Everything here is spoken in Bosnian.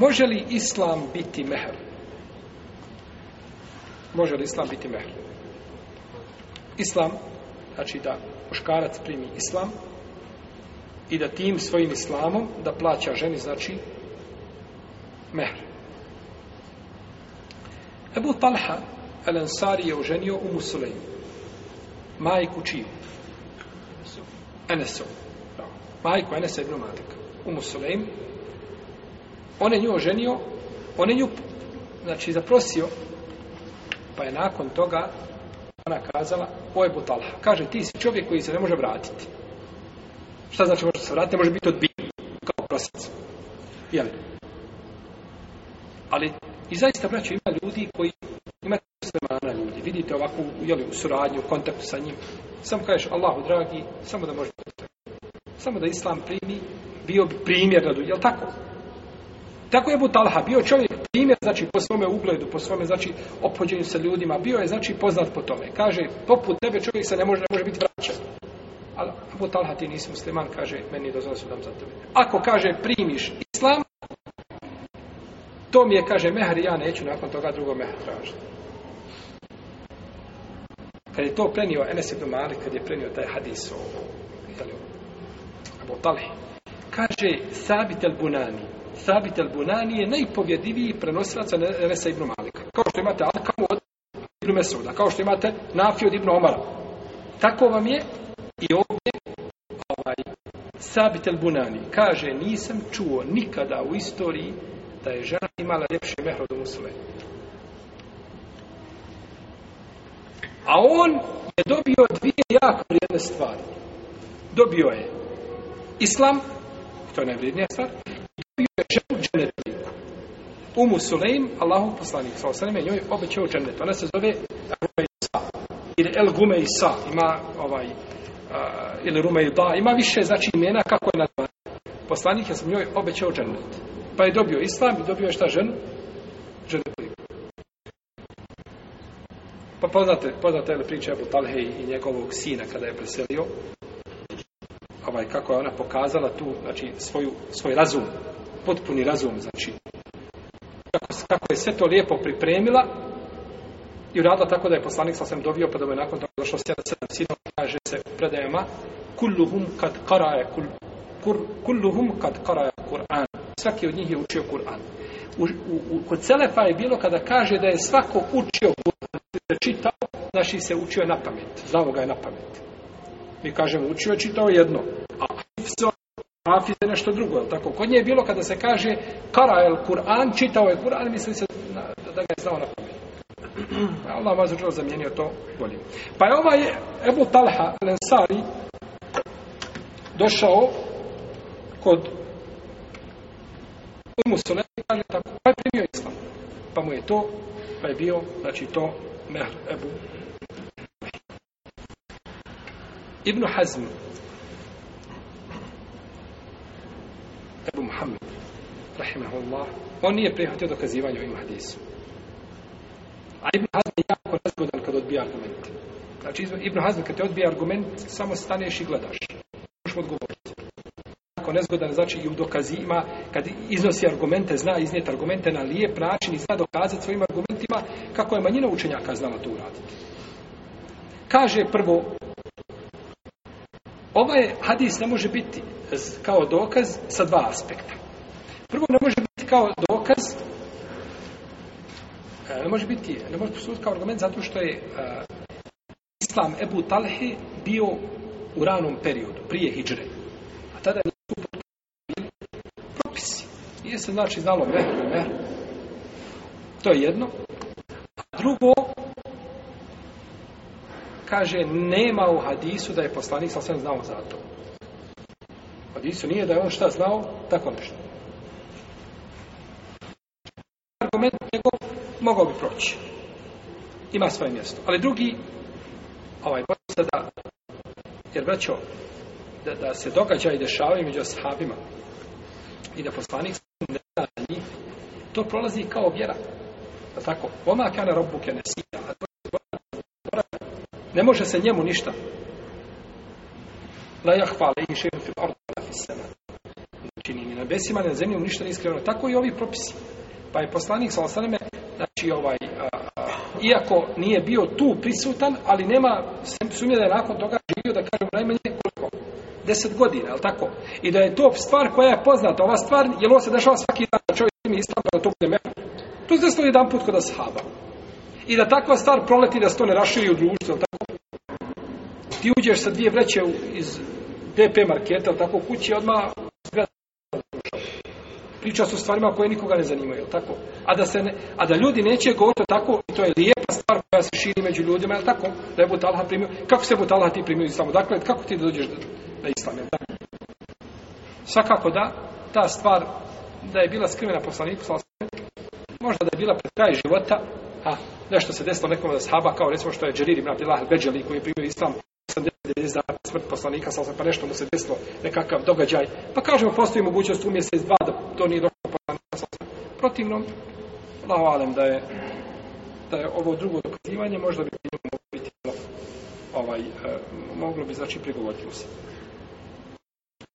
Može li islam biti mehr? Može li islam biti mehr? Islam, znači da muškarac primi islam i da tim svojim islamom da plaća ženi, znači mehr. Ebu Talha Al-Ansari je oženio u Musulej. Majku čiju? Enesov. Majku Enesa ibn Malik. U Musulejmu on je nju oženio, on je nju, znači, zaprosio, pa je nakon toga ona kazala, o je butalha, kaže, ti si čovjek koji se ne može vratiti. Šta znači može se vratiti? Može biti odbijen, kao prosic. Jel? Ali, i zaista, braću, ima ljudi koji imate muslimana ljudi, vidite ovakvu, jel, u suradnju, u kontaktu sa njim, samo kažeš, Allahu dragi, samo da može samo da Islam primi, bio bi primjer na dunjalku. Jel tako? Tako je Butalha bio čovjek primjer, znači po svome ugledu, po svome znači opođenju sa ljudima, bio je znači poznat po tome. Kaže, poput tebe čovjek se ne može, ne može biti vraćan. Ali Abu Talha ti nisi musliman, kaže, meni je dozvan sudam za tebe. Ako, kaže, primiš islam, to mi je, kaže, mehar ja neću nakon toga drugo mehar tražiti. Kad je to prenio Enes ibn Malik, kad je prenio taj hadis o, o, o, o Abu Talhi, kaže, sabit al-bunani, Thabit al-Bunani je najpovjediviji prenosilac Anesa ibn Malika. Kao što imate Alkamu od ibn Mesuda, kao što imate Nafi od ibn Omara. Tako vam je i ovdje ovaj, Thabit al-Bunani. Kaže, nisam čuo nikada u istoriji da je žena imala ljepše mehro do musule. A on je dobio dvije jako vrijedne stvari. Dobio je islam, to je najvrijednija stvar, obećao dženet lijeku. Umu Sulejm, Allahov poslanik, sa osaneme, njoj obećao dženet. Ona se zove Rumejsa, ili El Gumejsa, ima ovaj, uh, ili Rumejda, ima više, znači, imena kako je nazvan. Poslanik je sam njoj obećao dženet. Pa je dobio islam i dobio je šta ženu? Dženet lijeku. Pa poznate, poznate je li priča Ebu Talhej i njegovog sina kada je preselio, ovaj, kako je ona pokazala tu, znači, svoju, svoj razum, potpuni razum, znači, kako, kako je sve to lijepo pripremila i uradila tako da je poslanik sa svem dobio, pa da je nakon toga došlo sjedan sedam sinom, kaže se u predajama, kulluhum kad karaje, kul, kur, kulluhum kad karaje Kur'an. Svaki od njih je učio Kur'an. U, u, u, kod Celefa je bilo kada kaže da je svako učio Kur'an, da čitao, znači se učio je na pamet, znao ga je na pamet. Mi kažemo učio je čitao jedno, a Hifzo Hafiz je nešto drugo, je tako? Kod nje je bilo kada se kaže kara el Kur'an, čitao je Kur'an, misli se da, da ga je znao na pomeni. Pa Allah vas učeo zamijenio to bolje. Pa je ovaj Ebu Talha, Lensari, došao kod Umu Sulema i kaže tako, pa je primio islam. Pa mu je to, pa je bio, znači to, Mehr Ebu. Ibn Hazm, rahimahullah, on nije prihvatio dokazivanje ovim hadisu. A Ibn Hazm je jako nezgodan kad odbija argument. Znači, Ibn Hazm, kad te odbija argument, samo staneš i gledaš. Možeš odgovoriti. Jako nezgodan, znači, i u dokazima, kad iznosi argumente, zna iznijeti argumente na lijep način i zna dokazati svojim argumentima, kako je manjina učenjaka znala to uraditi. Kaže prvo, ovaj hadis ne može biti kao dokaz sa dva aspekta. Prvo, ne može biti kao dokaz, e, ne može biti, ne može posluti kao argument zato što je uh, Islam Ebu Talhe bio u ranom periodu, prije Hidžre. A tada nisu potpuno propisi. Nije se znači znalo mehru, ne? To je jedno. A drugo, kaže, nema u hadisu da je poslanik sasvim znao za to. U hadisu nije da je on šta znao, tako nešto. mogao bi proći. Ima svoje mjesto. Ali drugi, ovaj posada, jer braćo, da, da se događaj dešavaju među ashabima i da poslanik ne zna njih, to prolazi kao vjera. Da tako, oma kana robu kene sija, a to je vjera, ne može se njemu ništa. La ja hvala i šeru fil ordu la fisena. Čini ni na besima, ni na zemlju, ništa ne iskreno. Tako i ovi propisi. Pa je poslanik sa osaneme znači ovaj a, a, iako nije bio tu prisutan, ali nema sumnje da je nakon toga živio da kažem najmanje koliko 10 godina, al tako. I da je to stvar koja je poznata, ova stvar je lo se dešava svaki dan, čovjek mi istam da to kuđem. To se desilo jedan put kod ashaba. I da takva stvar proleti da se to ne raširi u društvu, al tako. Ti uđeš sa dvije vreće iz DP marketa, al tako kući odmah priča su stvarima koje nikoga ne zanimaju, tako? A da, se ne, a da ljudi neće govoriti tako, to je lijepa stvar koja se širi među ljudima, je tako? Da je Butalha primio, kako se Butalha ti primio islamu? Dakle, kako ti dođeš da, da islam, je tako? Svakako da, ta stvar, da je bila skrivena poslaniku, možda da je bila pred kraj života, a nešto se desilo nekom od sahaba, kao recimo što je Džerir ibn Abdillah al-Beđali koji je primio islam 80 dana smrt poslanika, sa pa nešto mu se desilo, nekakav događaj. Pa kažemo, postoji mogućnost u mjesec, dva, doni dokopana protivnom Allah valim da je da je ovo drugo dokazivanje možda bi njemu biti ovaj, eh, moglo bi znači prigovoriti u sebi.